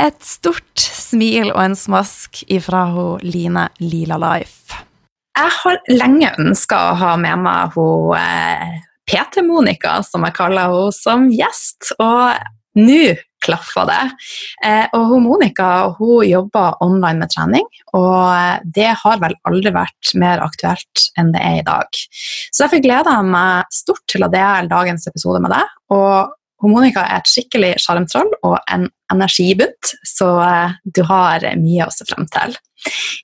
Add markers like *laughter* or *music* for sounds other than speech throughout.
Et stort smil og en smask ifra hun Line Lila Life. Jeg har lenge ønska å ha med meg hun eh, PT-Monica, som jeg kaller henne, som gjest. Og nå klaffa det. Eh, og hun Monica hun jobber online med trening, og det har vel aldri vært mer aktuelt enn det er i dag. Så derfor gleder jeg meg stort til å dele dagens episode med deg. og Monica er et skikkelig sjarmtroll og en energibutt, så eh, du har mye å se frem til.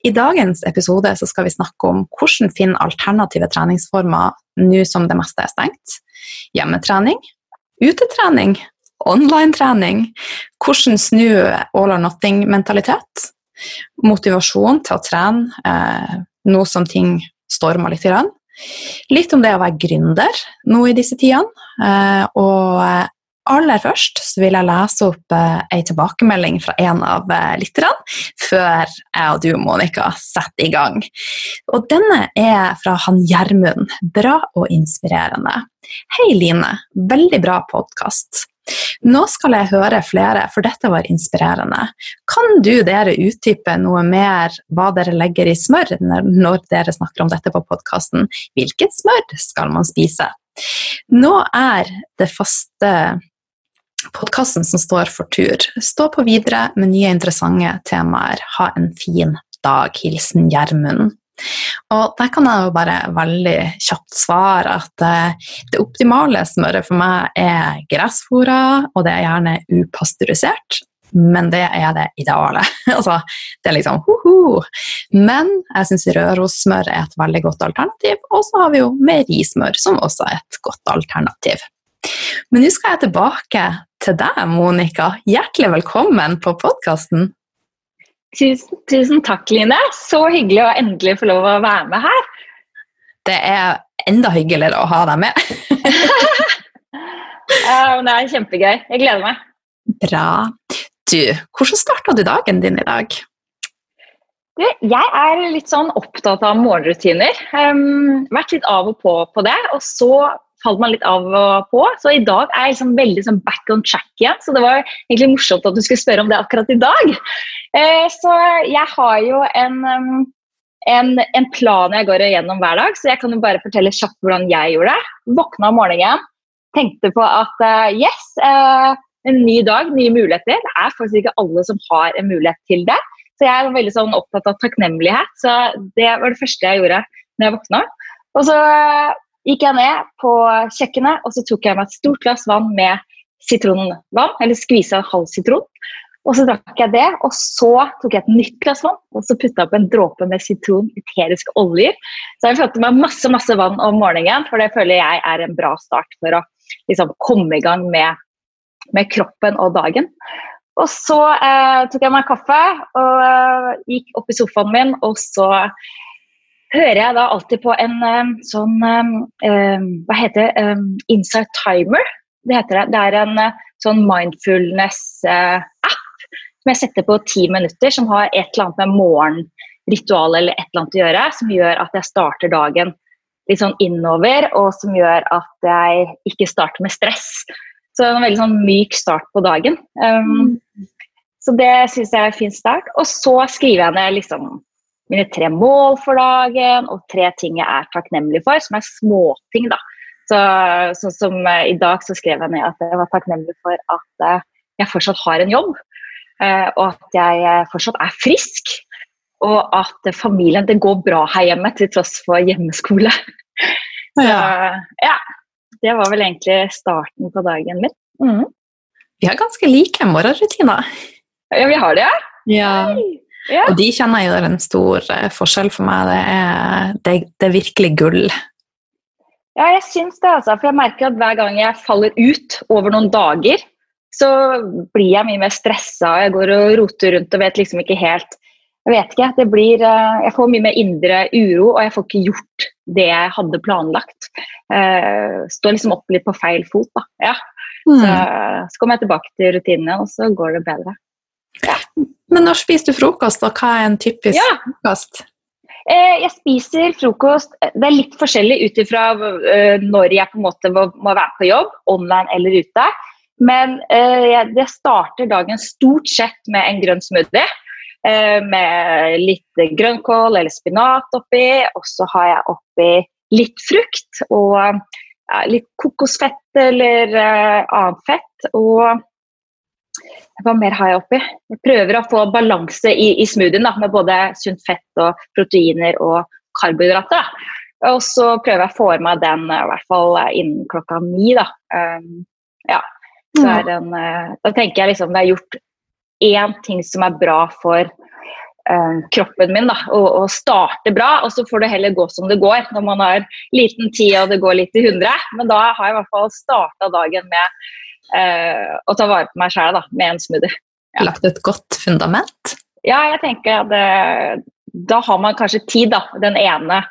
I dagens episode skal vi snakke om hvordan finne alternative treningsformer nå som det meste er stengt. Hjemmetrening, utetrening, online-trening. Hvordan snu all or nothing-mentalitet. Motivasjon til å trene eh, nå som ting stormer litt. Litt om det å være gründer nå i disse tidene. Eh, og aller først vil jeg lese opp eh, ei tilbakemelding fra en av eh, lytterne før jeg og du, Monica, setter i gang. Og denne er fra han Gjermund. Bra og inspirerende. Hei, Line. Veldig bra podkast. Nå skal jeg høre flere, for dette var inspirerende. Kan du dere utdype noe mer hva dere legger i smør når dere snakker om dette på podkasten? Hvilket smør skal man spise? Nå er det faste podkasten som står for tur. Stå på videre med nye interessante temaer. Ha en fin dag. Hilsen Gjermund. Og der kan jeg jo bare veldig kjapt svare at uh, det optimale smøret for meg er gressfòra, og det er gjerne upasteurisert. Men det er det ideale. *laughs* altså, det er liksom ho-ho. Men jeg syns rørossmør er et veldig godt alternativ. Og så har vi jo meierismør, som også er et godt alternativ. Men nå skal jeg tilbake til deg, Monica. Hjertelig velkommen på podkasten. Tusen, tusen, takk, Line. Så hyggelig å endelig få lov å være med her. Det er enda hyggeligere å ha deg med. *laughs* ja, det er kjempegøy. Jeg gleder meg. Bra. Du, hvordan starta du dagen din i dag? Du, jeg er litt sånn opptatt av morgenrutiner. Um, vært litt av og på på det. Og så falt man litt av og på. Så i dag er jeg liksom veldig sånn back on track igjen. Så det var egentlig morsomt at du skulle spørre om det akkurat i dag. Eh, så jeg har jo en, en, en, plan jeg går igjennom hver dag, så jeg kan jo bare fortelle kjapt hvordan jeg gjorde det. Våkna om morgenen, tenkte på at uh, yes, uh, en ny dag, nye muligheter. Det er faktisk ikke alle som har en mulighet til det. Så jeg er veldig sånn opptatt av takknemlighet. Så det var det første jeg gjorde når jeg våkna. Og så gikk jeg ned på kjøkkenet og så tok jeg meg et stort glass vann med sitronvann, eller skvisa halv sitron. Og så drakk jeg det, og så tok jeg et nytt glass vann og så putta opp en dråpe med sitron, eteriske oljer. Så jeg fått meg masse masse vann om morgenen, for det føler jeg er en bra start for å liksom, komme i gang med, med kroppen og dagen. Og så eh, tok jeg meg kaffe og eh, gikk opp i sofaen min, og så hører jeg da alltid på en um, sånn um, um, Hva heter det? Insight Timer. Det heter det. Det er en sånn mindfulness-app som jeg setter på ti minutter, som har et eller annet med morgenritual eller et eller annet å gjøre, som gjør at jeg starter dagen litt sånn innover, og som gjør at jeg ikke starter med stress. Så en veldig sånn myk start på dagen. Um, så det syns jeg er en fin start. Og så skriver jeg ned liksom mine tre mål for dagen og tre ting jeg er takknemlig for, som er småting, da. Så, sånn som uh, I dag så skrev jeg ned at jeg var takknemlig for at uh, jeg fortsatt har en jobb. Uh, og at jeg fortsatt er frisk. Og at familien Det går bra her hjemme til tross for hjemmeskole. *laughs* Så ja. Det var vel egentlig starten på dagen min. Mm. Vi har ganske like morgenrutiner. Ja, vi har det, ja. ja. Og de kjenner jeg gjør en stor eh, forskjell for meg. Det er, det, det er virkelig gull. Ja, jeg syns det, altså. For jeg merker at hver gang jeg faller ut over noen dager, så blir jeg mye mer stressa. Jeg går og roter rundt og vet liksom ikke helt jeg vet ikke. Det blir, eh, jeg får mye mer indre uro, og jeg får ikke gjort det jeg hadde planlagt. Uh, står liksom opp litt på feil fot, da. Ja. Mm. Så, så kommer jeg tilbake til rutinene, og så går det bedre. Ja. Men når spiser du frokost, og hva er en typisk ja. frokost? Uh, jeg spiser frokost Det er litt forskjellig ut ifra uh, når jeg på en måte må, være på jobb, online eller ute. Men det starter dagen stort sett med en grønn smoothie. Eh, med litt grønnkål eller spinat oppi. Og så har jeg oppi litt frukt og litt kokosfett eller annet fett. Og hva mer har jeg oppi? Jeg prøver å få balanse i, i smoothien da, med både sunt fett og proteiner og karbohydrater. Og så prøver jeg å få i meg den i hvert fall innen klokka ni. Da. Um, ja. Den, uh, da tenker jeg liksom det er gjort én ting som er bra for uh, kroppen min, da, og, og, starte bra. Og så får det heller gå som det går når man har liten tid og det går litt i hundre. Men da har jeg i hvert fall starta dagen med uh, å ta vare på meg sjæl med en smoothie. Ja. Lagt et godt fundament? Ja, jeg tenker at det, da har man kanskje tid, da. Den ene,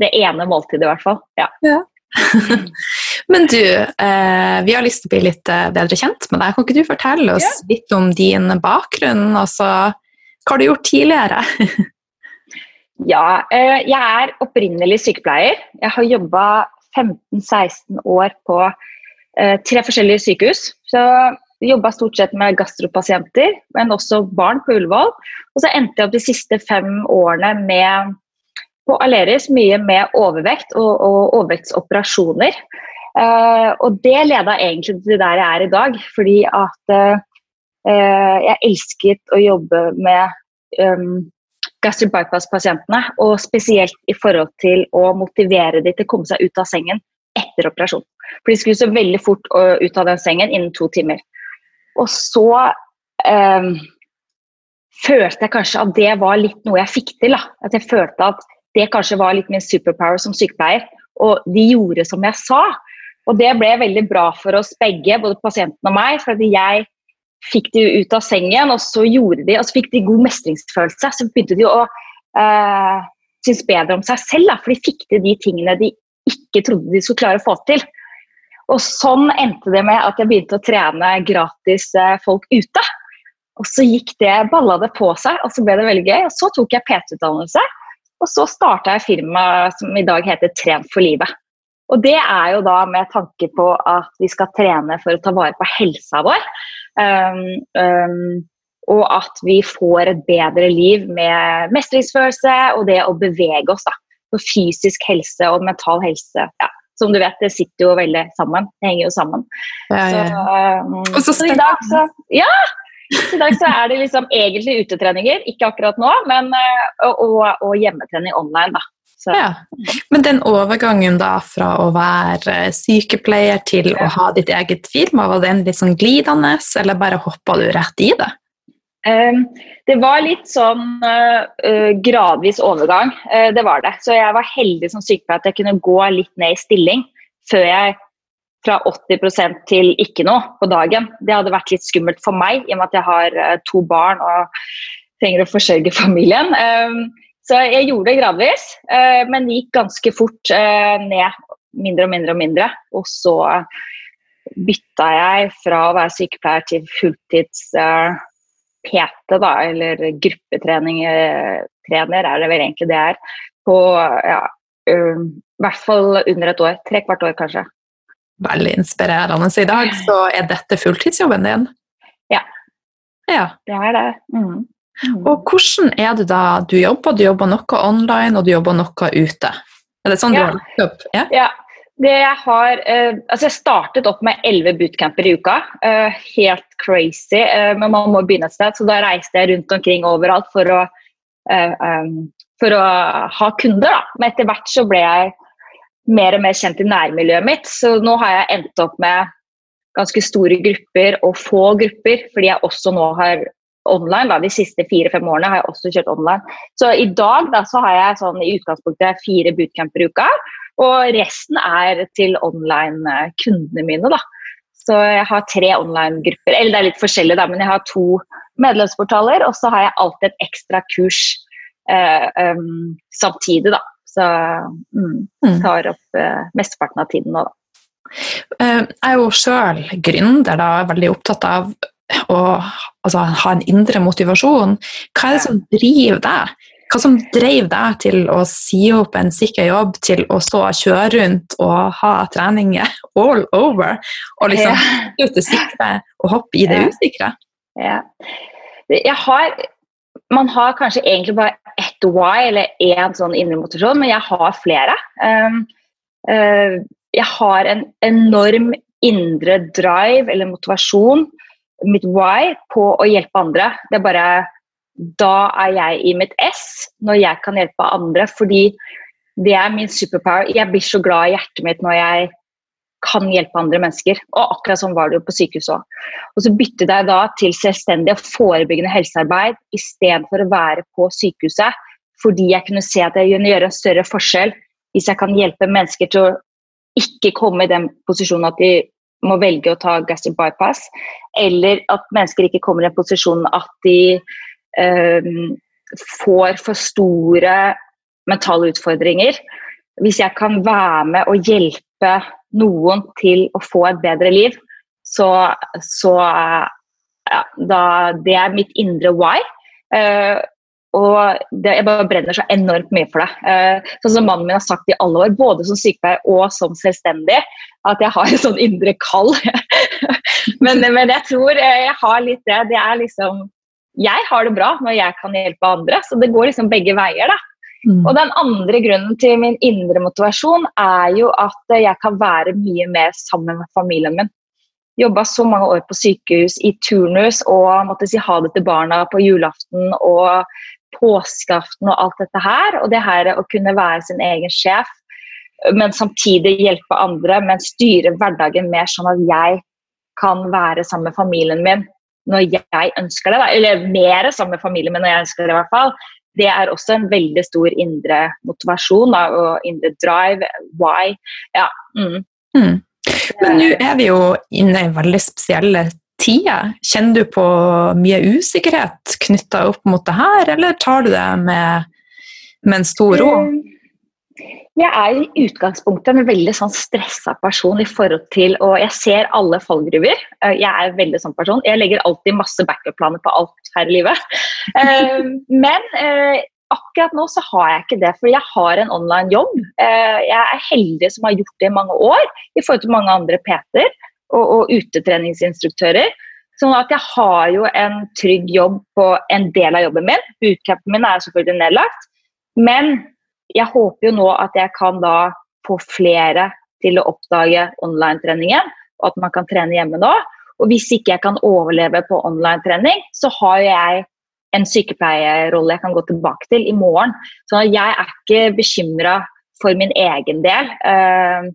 det ene måltidet, i hvert fall. Ja. ja. *laughs* Men du, eh, vi har lyst til å bli litt eh, bedre kjent med deg. Kan ikke du fortelle oss ja. litt om din bakgrunn? Altså, hva har du gjort tidligere? *laughs* ja, eh, jeg er opprinnelig sykepleier. Jeg har jobba 15-16 år på eh, tre forskjellige sykehus. Så Jobba stort sett med gastropasienter, men også barn på Ullevål. Og så endte jeg opp de siste fem årene med på Aleris mye med overvekt og, og overvektsoperasjoner. Uh, og det leda egentlig til der jeg er i dag, fordi at uh, jeg elsket å jobbe med um, gastric bypass-pasientene. Og spesielt i forhold til å motivere dem til å komme seg ut av sengen etter operasjon. For de skulle så veldig fort ut av den sengen innen to timer. Og så eh, følte jeg kanskje at det var litt noe jeg fikk til. Da. At jeg følte at det kanskje var litt min superpower som sykepleier. Og de gjorde som jeg sa. Og det ble veldig bra for oss begge, både pasienten og meg. fordi jeg fikk de ut av sengen, og så gjorde de, og så fikk de god mestringsfølelse. Så begynte de å eh, synes bedre om seg selv, da, for de fikk til de tingene de ikke trodde de skulle klare å få til. Og sånn endte det med at jeg begynte å trene gratis uh, folk ute. Og så gikk det, balla det på seg, og så ble det veldig gøy. Og så tok jeg PT-utdannelse, og så starta jeg firmaet som i dag heter Tren for livet. Og det er jo da med tanke på at vi skal trene for å ta vare på helsa vår. Um, um, og at vi får et bedre liv med mestringsfølelse og det å bevege oss. da. For fysisk helse og mental helse. Ja, som du vet, det sitter jo veldig sammen. Det henger jo sammen. Ja, ja. Så, um, så, så i dag så Ja! I dag så er det liksom egentlig utetreninger, ikke akkurat nå, men, og, og, og hjemmetrening online. da. Ja. Men den overgangen da fra å være sykepleier til å ha ditt eget firma, var den litt sånn glidende, eller bare hoppa du rett i det? Um, det var litt sånn uh, gradvis overgang, uh, det var det. Så jeg var heldig som sykepleier at jeg kunne gå litt ned i stilling før jeg fra 80% til ikke noe på dagen. Det hadde vært litt skummelt for meg, i og med at jeg har to barn og trenger å forsørge *laughs* familien. Um, så jeg gjorde det gradvis, eh, men gikk ganske fort eh, ned. Mindre og mindre og mindre. Og så bytta jeg fra å være sykepleier til fulltids eh, PT, da, eller gruppetrener, er det vel egentlig det er. På ja, i hvert fall under et år. Tre kvart år, kanskje. veldig inspirerende. Så i dag så er dette fulltidsjobben din? Ja. ja. Det er det. Mm. Mm. Og hvordan er det da du jobber? Du jobber noe online, og du jobber noe ute. Er det sånn ja. du har lagt opp? Ja. ja. Jeg har eh, Altså, jeg startet opp med elleve bootcamper i uka. Eh, helt crazy. eh, men man må begynne et sted, så da reiste jeg rundt omkring overalt for å, um, for å ha kunder. Da. Men etter hvert så ble jeg mer og mer kjent i nærmiljøet mitt, så nå har jeg endt opp med ganske store grupper og få grupper, fordi jeg også nå har online. Da. De siste fire-fem årene har jeg også kjørt online. Så i dag da, så har jeg sånn, i utgangspunktet fire bootcamper i uka. Og resten er til online-kundene mine. da. Så jeg har tre online-grupper. Eller det er litt forskjellig, da, men jeg har to medlemsportaler, og så har jeg alltid et ekstra kurs eh, um, samtidig, da. Så mm, mm. tar opp eh, mesteparten av tiden nå, da. Eh, jeg er jo sjøl gründer, da, veldig opptatt av å altså, ha en indre motivasjon. Hva er det som driver deg? Hva som drev deg til å si opp en sikker jobb til å stå og kjøre rundt og ha treninger all over, og liksom ja. ut det sikre og hoppe i det usikre? Ja. Jeg har Man har kanskje egentlig bare ett why eller én sånn indre motivasjon, men jeg har flere. Um, uh, jeg har en enorm indre drive eller motivasjon, mitt why, på å hjelpe andre. Det er bare da er jeg i mitt ess når jeg kan hjelpe andre. Fordi det er min superpower. Jeg blir så glad i hjertet mitt når jeg kan hjelpe andre mennesker. Og akkurat sånn var det jo på sykehuset òg. Og så byttet jeg da til selvstendig og forebyggende helsearbeid istedenfor å være på sykehuset. Fordi jeg kunne se at jeg kunne gjøre en større forskjell hvis jeg kan hjelpe mennesker til å ikke komme i den posisjonen at de må velge å ta gastric bypass, eller at mennesker ikke kommer i den posisjonen at de får for store mentale utfordringer. Hvis jeg kan være med og hjelpe noen til å få et bedre liv, så, så ja, da, Det er mitt indre why. Uh, og det, jeg bare brenner så enormt mye for det. Uh, sånn som mannen min har sagt i alle år, både som sykepleier og som selvstendig, at jeg har et sånn indre kall. *laughs* men, men, jeg tror jeg har litt det. Det er liksom jeg har det bra når jeg kan hjelpe andre. Så det går liksom begge veier. da. Mm. Og den andre grunnen til min indre motivasjon er jo at jeg kan være mye mer sammen med familien min. Jobba så mange år på sykehus i turnus og måtte si ha det til barna på julaften og påskeaften og alt dette her. Og det her å kunne være sin egen sjef, men samtidig hjelpe andre, men styre hverdagen mer sånn at jeg kan være sammen med familien min når jeg ønsker det, da. eller mer sammen med familien men når jeg ønsker det. i hvert fall, Det er også en veldig stor indre motivasjon da, og indre drive. Why. Ja. Mm. Mm. Men nå er vi jo inne i veldig spesielle tider. Kjenner du på mye usikkerhet knytta opp mot det her, eller tar du det med, med en stor ro? Um, jeg er i utgangspunktet en veldig sånn stressa person i forhold til Og jeg ser alle fallgruver. Eh, jeg er en veldig sånn person. Jeg legger alltid masse backup-planer på alt her i livet. Eh, men eh, akkurat nå så har jeg ikke det, for jeg har en online jobb. Jeg er heldig som har gjort det i mange år i forhold til mange andre PT-er og, og utetreningsinstruktører. Sånn at jeg har jo en trygg jobb på en del av jobben min. Bootcampen min er selvfølgelig nedlagt. Men jeg håper jo nå at jeg kan da få flere til å oppdage online-treningen, og at man kan trene hjemme nå. Og hvis ikke jeg kan overleve på online-trening, så har jeg en sykepleierrolle jeg kan gå tilbake til i morgen. Så jeg er ikke bekymra for min egen del. Uh,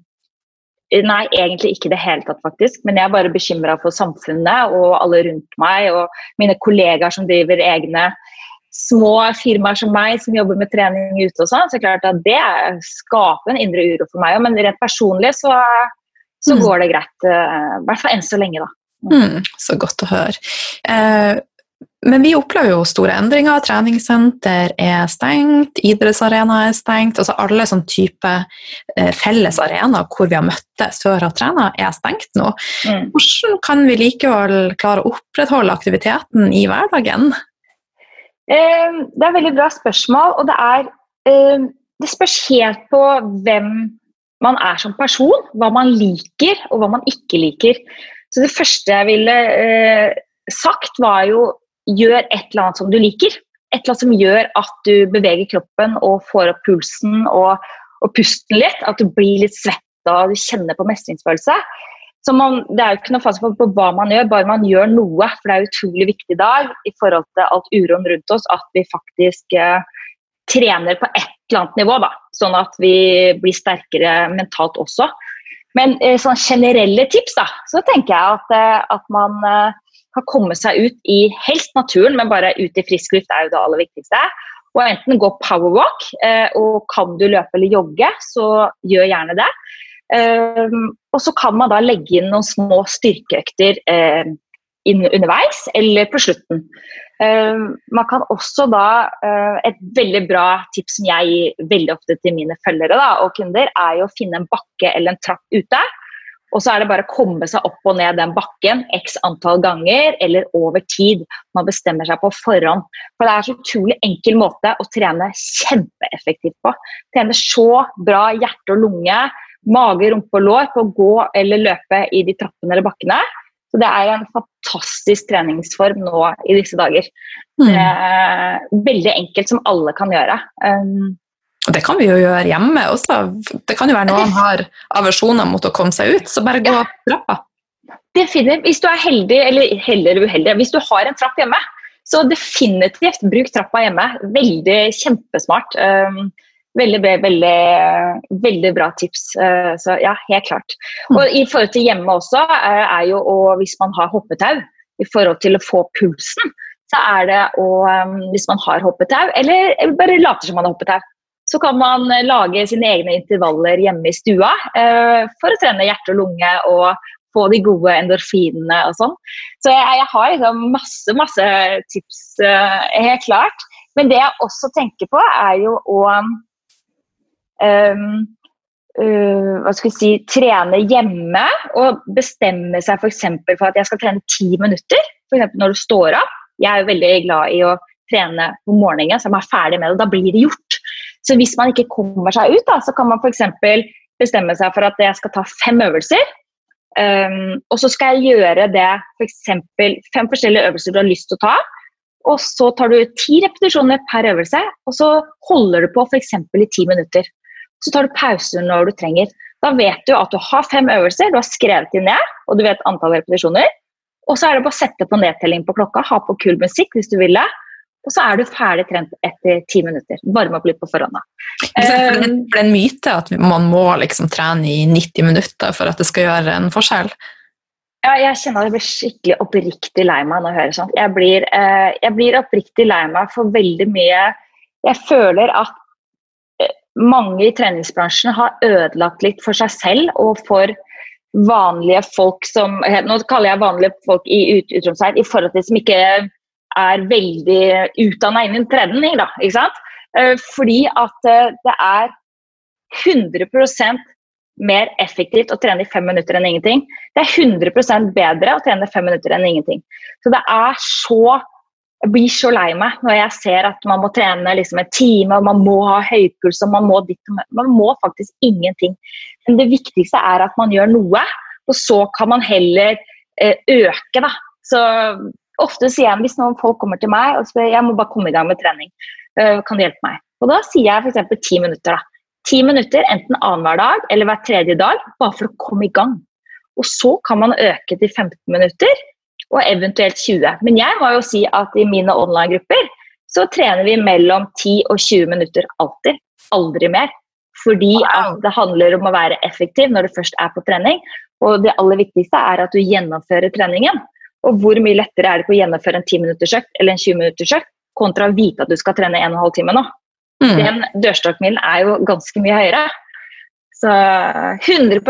nei, egentlig ikke i det hele tatt, faktisk. Men jeg er bare bekymra for samfunnet og alle rundt meg og mine kollegaer som driver egne små firmaer som meg som jobber med trening ute og sånn, så klart at det skaper en indre uro for meg. Men rent personlig så, så mm. går det greit. Eh, I hvert fall enn så lenge, da. Mm, så godt å høre. Eh, men vi opplever jo store endringer. Treningssenter er stengt, idrettsarena er stengt. altså Alle sånn type eh, felles arenaer hvor vi har møttes før og trena, er stengt nå. Mm. Hvordan kan vi likevel klare å opprettholde aktiviteten i hverdagen? Ehm, det er et veldig bra spørsmål, og det er eh, Det spørs helt på hvem man er som person, hva man liker og hva man ikke liker. Så det første jeg ville eh, sagt, var jo gjør et eller annet som du liker. Et eller annet som gjør at du beveger kroppen og får opp pulsen og, og pusten litt. At du blir litt svetta og du kjenner på mestringsfølelse. Så man, det er jo ikke noe fasit på, hva man gjør, bare man gjør noe. For det er utrolig viktig i dag i forhold til alt uroen rundt oss at vi faktisk eh, trener på et eller annet nivå, da, sånn at vi blir sterkere mentalt også. Men eh, sånn generelle tips, da, så tenker jeg at, eh, at man eh, kan komme seg ut i helst naturen, men bare ut i frisk luft er jo det aller viktigste. Og enten gå powerwalk, og kan du løpe eller jogge, så gjør gjerne det. Og så kan man da legge inn noen små styrkeøkter underveis eller på slutten. Uh, man kan også da uh, Et veldig bra tips som jeg gir veldig ofte til mine følgere da, og kunder, er jo å finne en bakke eller en trapp ute. Og så er det bare å komme seg opp og ned den bakken x antall ganger eller over tid. Man bestemmer seg på forhånd. For det er så utrolig enkel måte å trene kjempeeffektivt på. Trene så bra hjerte og lunge, mage, rumpe og lår på å gå eller løpe i de trappene eller bakkene så det er en fantastisk treningsform nå i disse dager. Mm. Veldig enkelt, som alle kan gjøre. Um, det kan vi jo gjøre hjemme også. Det kan jo være noen har aversjoner mot å komme seg ut, så bare gå ja. trappa. Definitivt. Hvis du er heldig eller heldig eller uheldig, hvis du har en trapp hjemme, så definitivt bruk trappa hjemme. Veldig kjempesmart. Um, Veldig, veldig, veldig bra tips. Eh, så ja, helt klart. Mm. Og i forhold til hjemme også, eh, er jo og hvis man har hoppetau, i forhold til å få pulsen, så er det å eh, Hvis man har hoppetau, eller bare later som man har hoppetau, så kan man lage sine egne intervaller hjemme i stua for å trene hjerte og lunge og få de gode endorfinene og sånn. Så jeg, jeg har liksom masse, masse tips, helt klart. Men det jeg også tenker på, er jo å hva skal vi si, trene hjemme og bestemme seg f.eks. For, for at jeg skal trene ti minutter, f.eks. når du står opp. Jeg er veldig glad i å trene på morgenen, så jeg er ferdig med det. Da blir det gjort. Så hvis man ikke kommer seg ut, da, så kan man f.eks. bestemme seg for at jeg skal ta fem øvelser. Um, og så skal jeg gjøre det f.eks. For fem forskjellige øvelser du har lyst til å ta. Og så tar du ti repetisjoner per øvelse, og så holder du på f.eks. i ti minutter. Så tar du pauser når du trenger. Da vet du at du har fem øvelser, du har skrevet dem ned, og du vet antall repetisjoner. Og så er det bare å sette på nedtelling på klokka, ha på kul musikk hvis du vil det. Og så er du ferdig trent etter ti minutter. Varme opp litt på forhånd. For det er en myte at man må liksom trene i 90 minutter for at det skal gjøre en forskjell? Ja, jeg kjenner at jeg blir skikkelig oppriktig lei meg når jeg hører sånt. Jeg blir, eh, jeg blir oppriktig lei meg for veldig mye Jeg føler at mange i treningsbransjen har ødelagt litt for seg selv og for vanlige folk som Nå kaller jeg vanlige folk i utromsverd i forhold til som ikke er veldig utdanna innen trening. Da, ikke sant? Eh, fordi at eh, det er 100% mer effektivt å trene i fem minutter enn ingenting. Det er 100% bedre å trene fem minutter enn ingenting. Så det er så jeg blir så lei meg når jeg ser at man må trene liksom en time, og man må ha høypuls og man må ditt Man må faktisk ingenting. Men det viktigste er at man gjør noe, og så kan man heller eh, øke, da. Så ofte sier jeg hvis noen folk kommer til meg og spør jeg må bare komme i gang med trening, uh, kan du hjelpe meg? Og da sier jeg f.eks. ti minutter. da. Ti minutter enten annenhver dag eller hver tredje dag, bare for å komme i gang. Og så kan man øke til 15 minutter og eventuelt 20. Men jeg må jo si at i mine online-grupper så trener vi mellom 10 og 20 minutter alltid. Aldri mer. Fordi at det handler om å være effektiv når du først er på trening. Og det aller viktigste er at du gjennomfører treningen. Og hvor mye lettere er det å gjennomføre en 10-minuttersøkt eller en 20-minuttersøkt kontra å vite at du skal trene 1 12 time nå. Mm. Den dørstokkmilen er jo ganske mye høyere. Så 100 eh,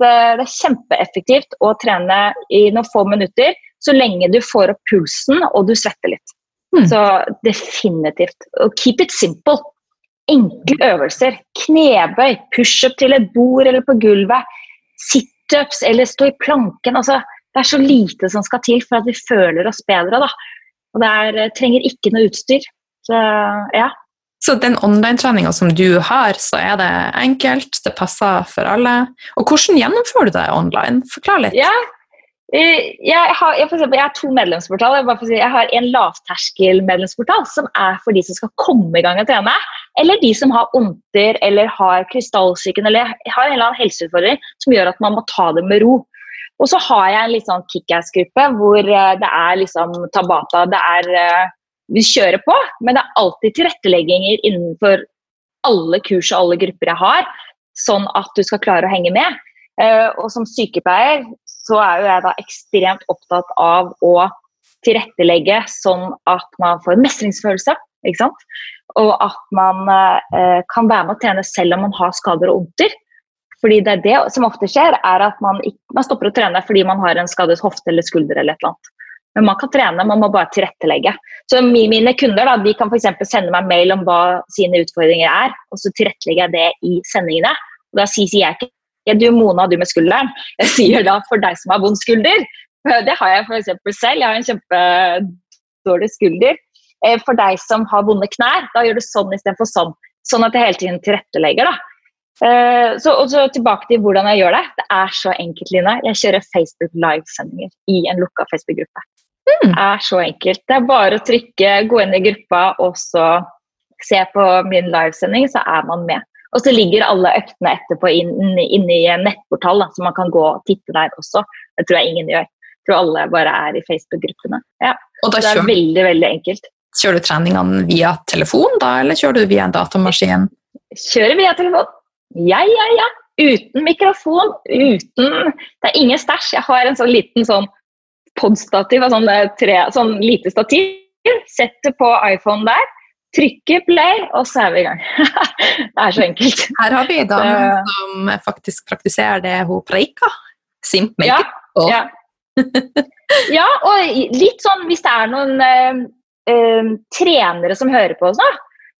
Det er kjempeeffektivt å trene i noen få minutter så lenge du får opp pulsen og du svetter litt. Mm. Så definitivt. Og keep it simple. Enkle øvelser. Knebøy, pushup til et bord eller på gulvet. Situps eller stå i planken. Altså, det er så lite som skal til for at vi føler oss bedre. Da. Og det er, trenger ikke noe utstyr. Så ja. Så den online-treninga som du har, så er det enkelt, det passer for alle. Og hvordan gjennomfører du det online? Forklar litt. Ja, eh, jeg har, jeg, eksempel, jeg har to medlemsportaler. Si, jeg har en lavterskel-medlemsportal som er for de som skal komme i gang og trene. Eller de som har onter eller har krystallsyken eller har en eller annen helseutfordring som gjør at man må ta det med ro. Og så har jeg en litt sånn kickass-gruppe hvor eh, det er liksom Tabata. Det er eh, Vi kjører på, men det er alltid tilrettelegginger innenfor alle kurs og alle grupper jeg har, sånn at du skal klare å henge med. Eh, og som sykepleier så er jo jeg da ekstremt opptatt av å tilrettelegge sånn at man får en mestringsfølelse. Ikke sant? Og at man kan være med å trene selv om man har skader og vondter. Fordi det, er det som ofte skjer, er at man, man, stopper å trene fordi man har en skadet hofte eller skulder eller et eller annet. Men man kan trene, man må bare tilrettelegge. Så mine kunder da, de kan f.eks. sende meg mail om hva sine utfordringer er, og så tilrettelegger jeg det i sendingene. Og da sier jeg ikke ja, du Mona, du med skulderen. Jeg sier da for deg som har vond skulder. Det har jeg f.eks. selv. Jeg har en kjempedårlig skulder. Eh, for deg som har vonde knær, da gjør du sånn istedenfor sånn. Sånn at jeg hele tiden tilrettelegger. da. Så, og så tilbake til hvordan jeg gjør det. Det er så enkelt, Line. Jeg kjører Facebook livesendinger i en lukka Facebook-gruppe. Mm. Det er så enkelt. Det er bare å trykke, gå inn i gruppa og så se på min livesending, så er man med. Og så ligger alle øktene etterpå inne inn i en nettportal, da, så man kan gå og titte der også. Det tror jeg ingen gjør. Jeg tror alle bare er i Facebook-gruppene. Ja. Det er kjører, veldig, veldig enkelt. Kjører du treningene via telefon, da, eller kjører du via en datamaskin? Kjører via telefon. Ja, ja, ja. Uten mikrofon, uten Det er ingen stæsj. Jeg har en sånn liten sånn podstativ, sånn, tre, sånn lite stativ. Setter på iPhone der, trykker play, og så er vi i gang. *laughs* det er så enkelt. Her har vi da som faktisk praktiserer det hun preiker. Simp make ja, ja. *laughs* ja, og litt sånn hvis det er noen eh, øh, trenere som hører på oss nå,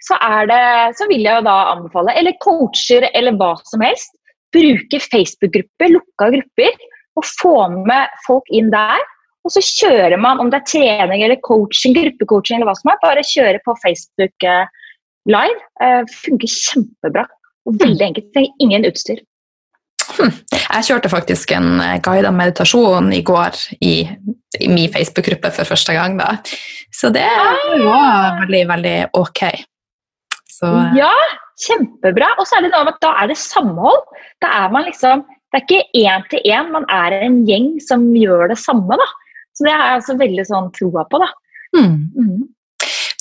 så, det, så, vil jeg jo da anbefale, eller coacher eller hva som helst, bruke Facebook-grupper, lukka grupper, og få med folk inn der. Og så kjører man, om det er trening eller coaching, gruppecoaching eller hva som er, bare kjøre på Facebook eh, live. Eh, funker kjempebra. Og veldig enkelt. Trenger ingen utstyr. Hm. Jeg kjørte faktisk en eh, guida meditasjon i går i, i min Facebook-gruppe for første gang. da. Så det ah! var veldig, veldig ok. Så, ja, kjempebra. Og så er det noe med at da er det samhold. Da er man liksom Det er ikke én til én, man er en gjeng som gjør det samme, da. Så det har jeg altså veldig sånn troa på, da. Mm. Mm.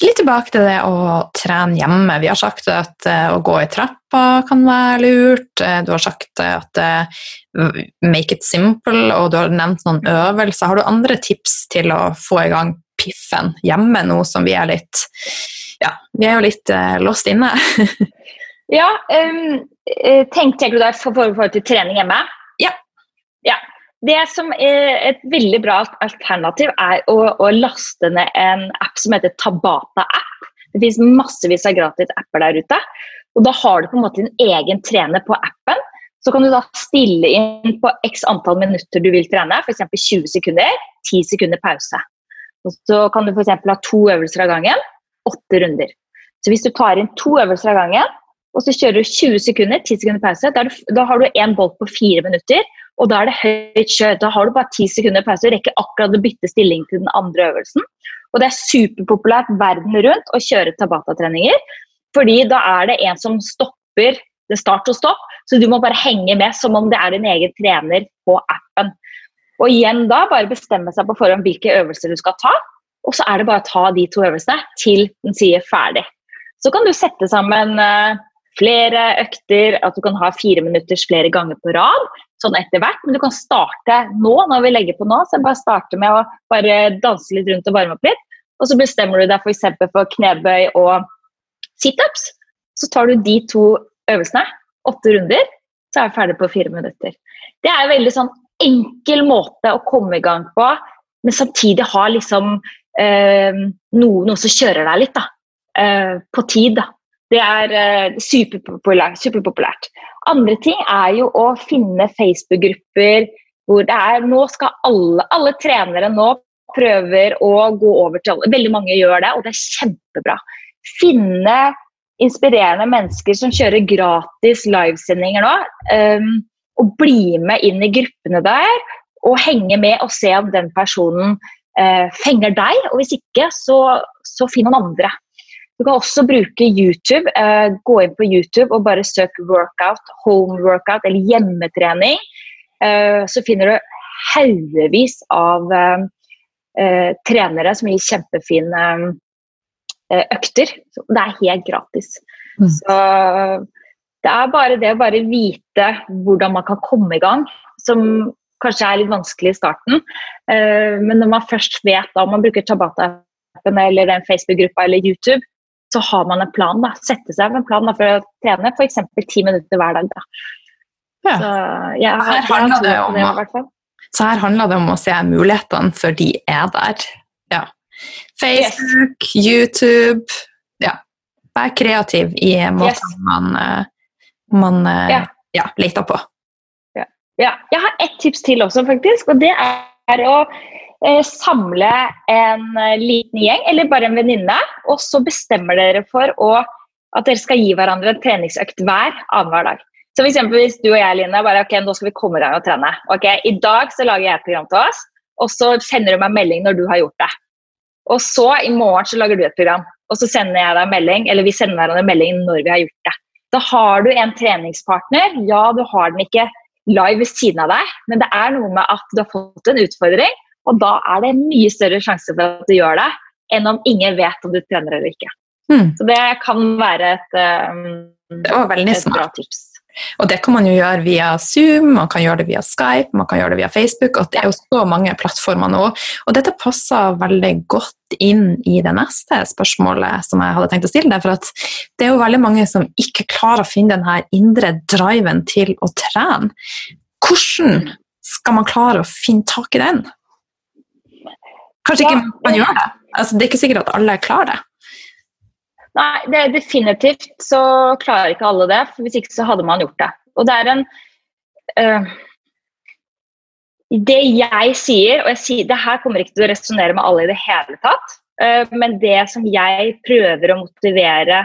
Litt tilbake til det å trene hjemme. Vi har sagt at uh, å gå i trappa kan være lurt. Uh, du har sagt at uh, make it simple, og du har nevnt noen øvelser. Har du andre tips til å få i gang piffen hjemme nå som vi er litt ja, vi er jo litt uh, lost inne. *laughs* ja, um, tenk, tenker du deg for forhold til trening hjemme? Ja. ja. Det som er et veldig bra alternativ, er å, å laste ned en app som heter Tabata-app. Det finnes massevis av gratis apper der ute. Og da har du på en måte din egen trener på appen. Så kan du da stille inn på x antall minutter du vil trene, f.eks. 20 sekunder, 10 sekunder pause. Og så kan du f.eks. ha to øvelser av gangen åtte runder. Så hvis du tar inn to øvelser av gangen, og så kjører du 20 sekunder, 10 sekunder pause, da, du, da har du én bolt på fire minutter, og da er det høyt kjør. Da har du bare 10 sekunder pause og rekker akkurat å bytte stilling til den andre øvelsen. Og det er superpopulært verden rundt å kjøre Tabata-treninger, fordi da er det en som stopper det start og stopp, så du må bare henge med som om det er din egen trener på appen. Og igjen da, bare bestemme seg på forhånd hvilke øvelser du skal ta, og så er det bare å ta de to øvelsene til den sier ferdig. Så kan du sette sammen uh, flere økter, at du kan ha fire minutters flere ganger på rad. Sånn etter hvert, men du kan starte nå, når vi legger på nå. Så bare starte med å bare danse litt rundt og varme opp litt. Og så bestemmer du deg f.eks. For, for knebøy og situps. Så tar du de to øvelsene, åtte runder, så er du ferdig på fire minutter. Det er en veldig sånn enkel måte å komme i gang på, men samtidig ha liksom eh, noe, noe, som kjører deg litt da, eh, på tid. Da. Det er eh, superpopulært, superpopulært. Andre ting er jo å finne Facebook-grupper hvor det er Nå skal alle, alle trenere nå prøver å gå over til alle. Veldig mange gjør det, og det er kjempebra. Finne inspirerende mennesker som kjører gratis livesendinger nå. Um, og bli med inn i gruppene der og henge med og se om den personen uh, fenger deg. Og hvis ikke, så, så finn noen andre. Du kan også bruke YouTube. Eh, gå inn på YouTube og bare søk 'workout', 'home workout' eller hjemmetrening. Eh, så finner du haugevis av trenere som gir kjempefine økter. Det er helt gratis. Mm. Så det er bare det å bare vite hvordan man kan komme i gang, som kanskje er litt vanskelig i starten. Uh, men når man først vet da, om man bruker Tabata-appen eller den Facebook-gruppa eller YouTube, så har man en plan. da, Sette seg med en plan da, for å trene f.eks. ti minutter hver dag. da. Ja. Så, ja, her handler det om det, så her handler det om å se mulighetene, for de er der. Ja. Facebook, yes. YouTube Ja. Vær kreativ i måten yes. man uh, man eh, ja. ja leter på. Ja. ja. Jeg har ett tips til også, faktisk. Og det er å eh, samle en eh, liten gjeng, eller bare en venninne, og så bestemmer dere for å, at dere skal gi hverandre en treningsøkt hver annenhver dag. Så for eksempel, Hvis du og jeg Line, bare ok, nå skal vi komme i gang og trene. Ok, I dag så lager jeg et program til oss, og så sender du meg melding når du har gjort det. Og så i morgen så lager du et program, og så sender jeg deg melding, eller vi sender hverandre melding når vi har gjort det. Da har du en treningspartner. Ja, du har den ikke live ved siden av deg, men det er noe med at du har fått en utfordring, og da er det mye større sjanse for at du gjør det, enn om ingen vet om du trener eller ikke. Mm. Så det kan være et, um, et bra tips. Og det kan man jo gjøre via Zoom, man kan gjøre det via Skype, man kan gjøre det via Facebook. og Det er jo så mange plattformer nå. Og dette passer veldig godt inn i det neste spørsmålet som jeg hadde tenkt å stille deg. For at det er jo veldig mange som ikke klarer å finne den her indre driven til å trene. Hvordan skal man klare å finne tak i den? Kanskje ikke man gjør det? Altså, det er ikke sikkert at alle klarer det. Nei, det er definitivt så klarer ikke alle det. for Hvis ikke så hadde man gjort det. Og det er en uh, Det jeg sier, og jeg sier, det her kommer ikke til å resonnere med alle i det hele tatt, uh, men det som jeg prøver å motivere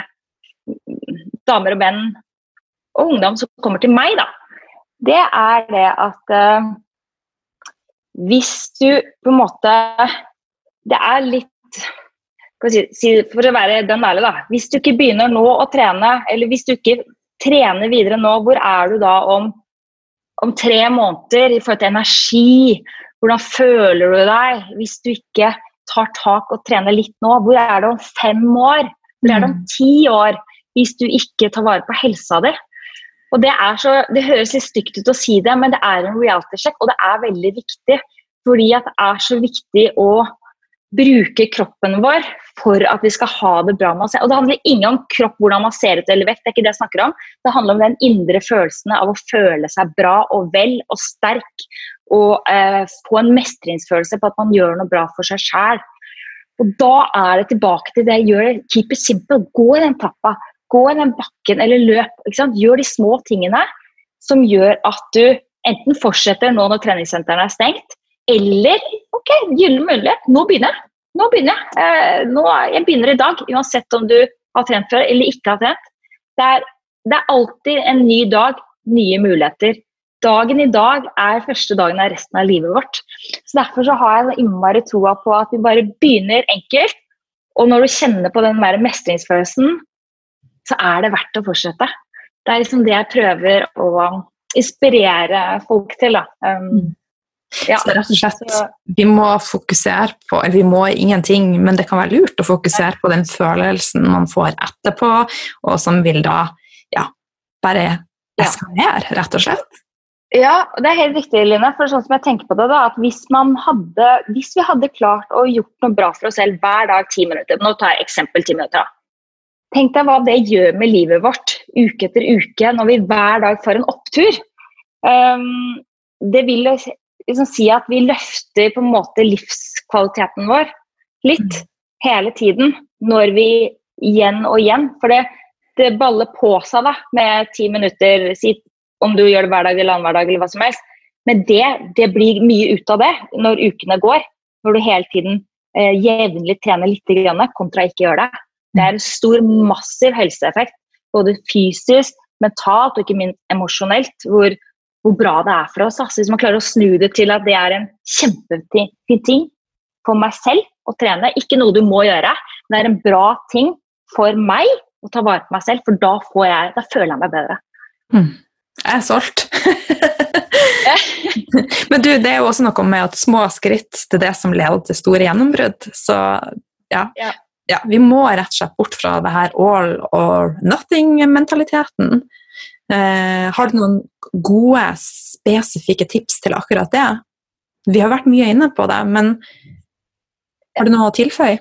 damer og menn og ungdom som kommer til meg, da, det er det at uh, hvis du på en måte Det er litt for å være den ærlig, da. Hvis du ikke begynner nå å trene, eller hvis du ikke trener videre nå, hvor er du da om, om tre måneder i forhold til energi? Hvordan føler du deg hvis du ikke tar tak og trener litt nå? Hvor er du om fem år? Hvor er du om mm. ti år hvis du ikke tar vare på helsa di? Og Det, så, det høres litt stygt ut å si det, men det er en reality check, og det er veldig viktig. Fordi det er så viktig å bruke kroppen vår for at vi skal ha det bra med oss. Og Det handler ikke om kropp, hvordan man ser ut eller vekt, det er ikke det jeg snakker om. Det handler om den indre følelsen av å føle seg bra og vel og sterk. Og eh, få en mestringsfølelse på at man gjør noe bra for seg sjæl. Og da er det tilbake til det jeg gjør. Keep it simple. Gå i den trappa, gå i den bakken eller løp. Gjør de små tingene som gjør at du enten fortsetter nå når treningssentrene er stengt, eller ok, gyllen mulighet, nå begynner jeg. Nå begynner jeg. Eh, nå, jeg begynner i dag, uansett om du har trent før eller ikke har trent. Det er, det er alltid en ny dag, nye muligheter. Dagen i dag er første dagen av resten av livet vårt. Så Derfor så har jeg innmari troa på at vi bare begynner enkelt. Og når du kjenner på den mer mestringsfølelsen, så er det verdt å fortsette. Det er liksom det jeg prøver å inspirere folk til. Da. Um, mm. Ja. Så rett og slett, vi må fokusere på eller vi må ingenting, men det kan være lurt å fokusere på den følelsen man får etterpå, og som vil da ja, bare eskalere, rett og slett. Ja, det er helt riktig, Line. for sånn som jeg tenker på det da, at hvis, hadde, hvis, vi hadde klart å gjort noe bra for oss selv hver dag ti minutter Nå tar jeg eksempel ti minutter. da. Tenk deg hva det gjør med livet vårt uke etter uke når vi hver dag får en opptur. Um, det vil liksom si at vi løfter på en måte livskvaliteten vår litt mm. hele tiden. Når vi igjen og igjen. For det, det baller på seg da, med ti minutter, si, om du gjør det hver dag eller annen hver dag eller hva som helst. Men det, det, blir mye ut av det når ukene går. Når du hele tiden eh, jevnlig trener litt, kontra ikke gjør det. Det er en stor, massiv helseeffekt. Både fysisk, mentalt og ikke minst emosjonelt. Hvor, hvor bra det er for oss. Altså, hvis man klarer å snu det til at det er en kjempefin ting for meg selv å trene. Ikke noe du må gjøre, men det er en bra ting for meg å ta vare på meg selv, for da, jeg, da føler jeg meg bedre. Mm. Jeg er solgt. *laughs* men du, det er jo også noe med at små skritt til det som leder til store gjennombrudd. Så ja. ja. ja. Vi må rett og slett bort fra det her all or nothing-mentaliteten. Eh, har du noen gode, spesifikke tips til akkurat det? Vi har vært mye inne på det, men har du noe å tilføye?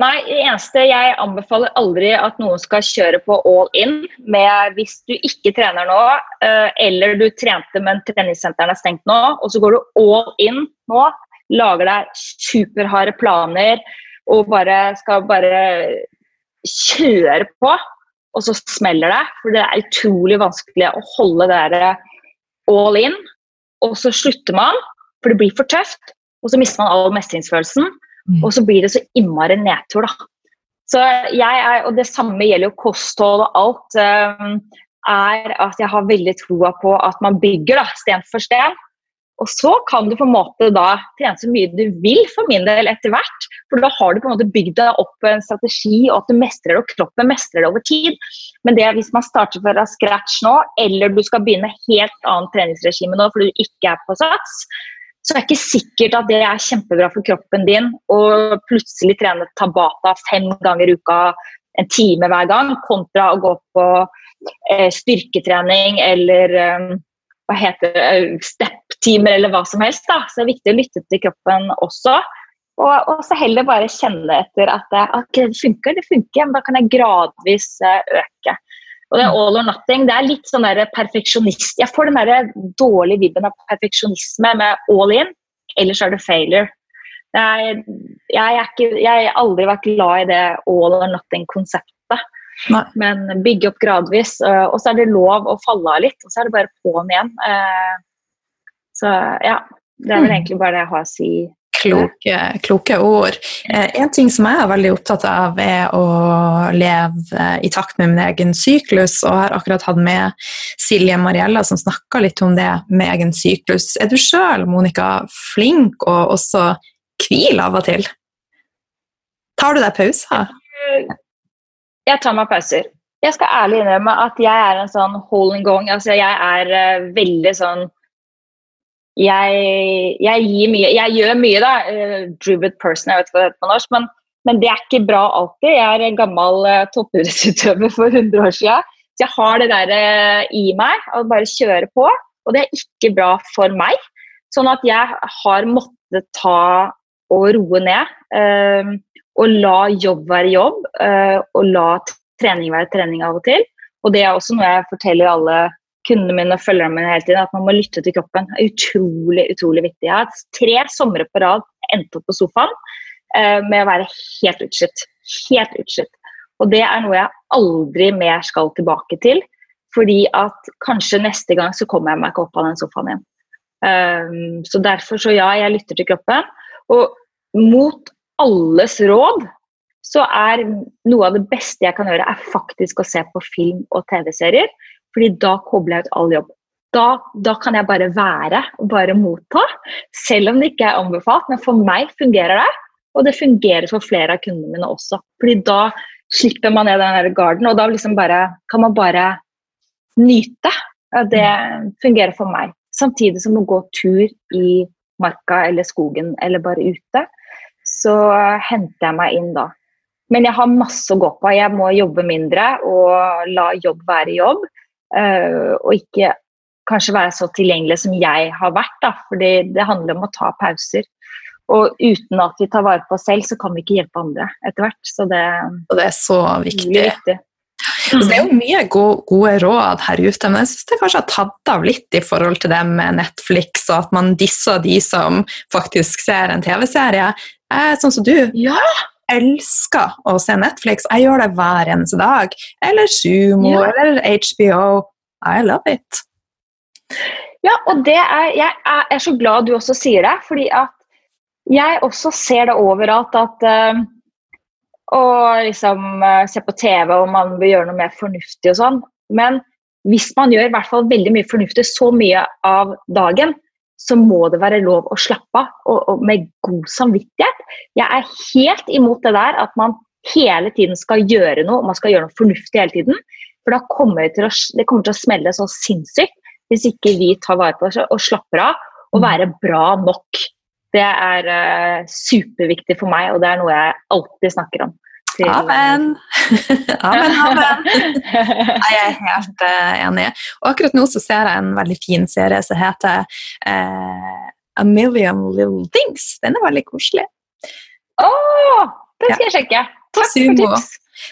Nei, det eneste jeg anbefaler aldri at noen skal kjøre på all in med hvis du ikke trener nå, eh, eller du trente, men treningssenteret er stengt nå, og så går du all in nå, lager deg superharde planer og bare skal bare kjøre på, og så smeller det. For det er utrolig vanskelig å holde det der all in, og så slutter man, for det blir for tøft. Og så mister man all mestringsfølelsen, mm. og så blir det så innmari nedtur, da. Så jeg er, og Det samme gjelder jo kosthold og alt. Um, er at jeg har veldig troa på at man bygger da, sten for sten. Og så kan du på en måte da trene så mye du vil for min del etter hvert. For da har du på en måte bygd deg opp en strategi, og at du mestrer det, og kroppen mestrer det over tid. Men det hvis man starter fra scratch nå, eller du skal begynne helt annet treningsregime nå fordi du ikke er på sats, så er det ikke sikkert at det er kjempebra for kroppen din å plutselig trene tabata fem ganger i uka, en time hver gang, kontra å gå på eh, styrketrening eller eh, hva heter det, eh, step-timer eller hva som helst. Da. Så det er viktig å lytte til kroppen også. Og, og så heller bare kjenne etter at det, okay, det funker, det funker, men da kan jeg gradvis eh, øke. Og det er all or nothing. Det er litt sånn der perfeksjonist. Jeg får den der dårlige vibben av perfeksjonisme med all in, ellers er det failure. Jeg, jeg, ikke, jeg har aldri vært glad i det all or nothing-konseptet. Men bygge opp gradvis. Og så er det lov å falle av litt, og så er det bare på'n igjen. Eh, så ja. Det er vel mm. egentlig bare det jeg har å si Kloke, kloke ord. Eh, en ting som jeg er veldig opptatt av, er å leve i takt med min egen syklus. Og har akkurat hatt med Silje Mariella som snakka litt om det med egen syklus. Er du sjøl, Monica, flink og også hvil av og til? Tar du deg pauser? Jeg tar meg pauser. Jeg skal ærlig innrømme at jeg er en sånn holding gong. Altså, jeg er uh, veldig sånn jeg, jeg, mye, jeg, gjør mye, da. Uh, drivet person, jeg vet ikke hva det heter på norsk. Men, men, det er ikke bra alltid. Jeg er en gammel uh, toppidrettsutøver for 100 år siden. Så jeg har det der uh, i meg, å bare kjøre på. Og det er ikke bra for meg. Sånn at jeg har måttet ta og roe ned. Uh, og la jobb være jobb, og la trening være trening av og til. Og det er også noe jeg forteller alle kundene mine og følgerne mine hele tiden, at man må lytte til kroppen. Det er utrolig, utrolig viktig. Jeg har tre somre på rad endt opp på sofaen uh, med å være helt utslitt. Helt utslitt. Og det er noe jeg aldri mer skal tilbake til. Fordi at kanskje neste gang så kommer jeg meg ikke opp av den sofaen igjen. Um, så derfor så ja, jeg lytter til kroppen. Og mot alles råd så er noe av det beste jeg kan gjøre, er faktisk å se på film og TV-serier. Fordi da kobler jeg ut all jobb. Da, da, kan jeg bare være og bare motta, selv om det ikke er anbefalt. Men for meg fungerer det, og det fungerer for flere av kundene mine også. Fordi da slipper man ned den garden, og da liksom bare, kan man bare nyte. Det fungerer for meg. Samtidig som å gå tur i marka eller skogen eller bare ute, så henter jeg meg inn da. Men jeg har masse å gå på. Jeg må jobbe mindre og la jobb være jobb. Uh, og ikke kanskje være så tilgjengelig som jeg har vært. Da, fordi det handler om å ta pauser. Og uten at vi tar vare på oss selv, så kan vi ikke hjelpe andre etter hvert. Så det, og det er så viktig. viktig. Mm. det er jo mye gode, gode råd her ute, men jeg syns det kanskje har tatt av litt i forhold til det med Netflix, og at man disser de som faktisk ser en TV-serie. Sånn som du. Ja elsker å se Netflix. Jeg gjør det hver eneste dag. Eller Sumo ja. eller HBO. I love it. Ja, og det er, jeg er så glad du også sier det, fordi at jeg også ser det overalt at uh, Å liksom uh, se på TV og man vil gjøre noe mer fornuftig og sånn. Men hvis man gjør i hvert fall veldig mye fornuftig så mye av dagen, så må det være lov å slappe av og, og med god samvittighet. Jeg er helt imot det der at man hele tiden skal gjøre noe, man skal gjøre noe fornuftig hele tiden. For da kommer det til å, det kommer til å smelle så sinnssykt hvis ikke vi tar vare på oss og slapper av og være bra nok. Det er uh, superviktig for meg, og det er noe jeg alltid snakker om. Amen. amen, *laughs* amen. *laughs* Jeg er helt uh, enig. Og akkurat nå så ser jeg en veldig fin serie som heter uh, A Million Little Things. Den er veldig koselig. Å! Oh, den skal jeg sjekke. Takk for tips.